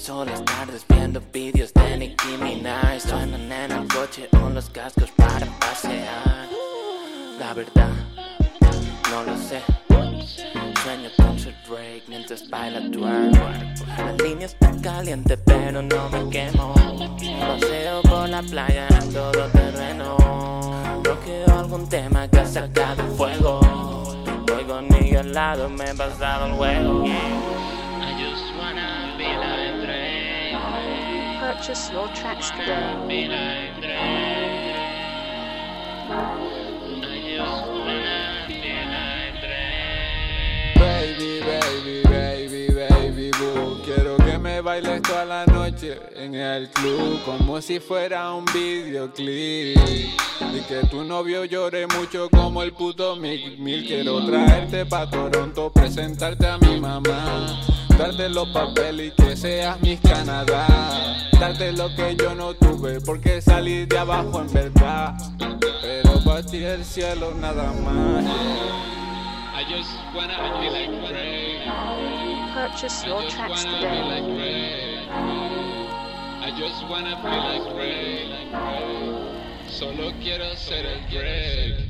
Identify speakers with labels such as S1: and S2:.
S1: Paso las tardes viendo vídeos de Nicki Minaj. Suenan en el coche con los cascos para pasear. La verdad, no lo sé. Sueño con su break mientras baila twerk. La línea está caliente, pero no me quemo. Paseo por la playa en todo terreno. Bloqueo algún tema que ha sacado fuego. Voy conmigo al lado, me he pasado el juego.
S2: Boo. Quiero que me bailes toda la noche en el club como si fuera un videoclip. Y que tu novio llore mucho como el puto Mick Mill. Quiero traerte pa' Toronto, presentarte a mi mamá. Darte los papeles y que seas Miss Canadá. Darte lo que yo no tuve porque salí de abajo en verdad. Pero para ti el cielo nada más. I just wanna be like Drake.
S3: Purchase your tracks today.
S2: like. I just wanna be like Drake. Solo quiero ser el Drake.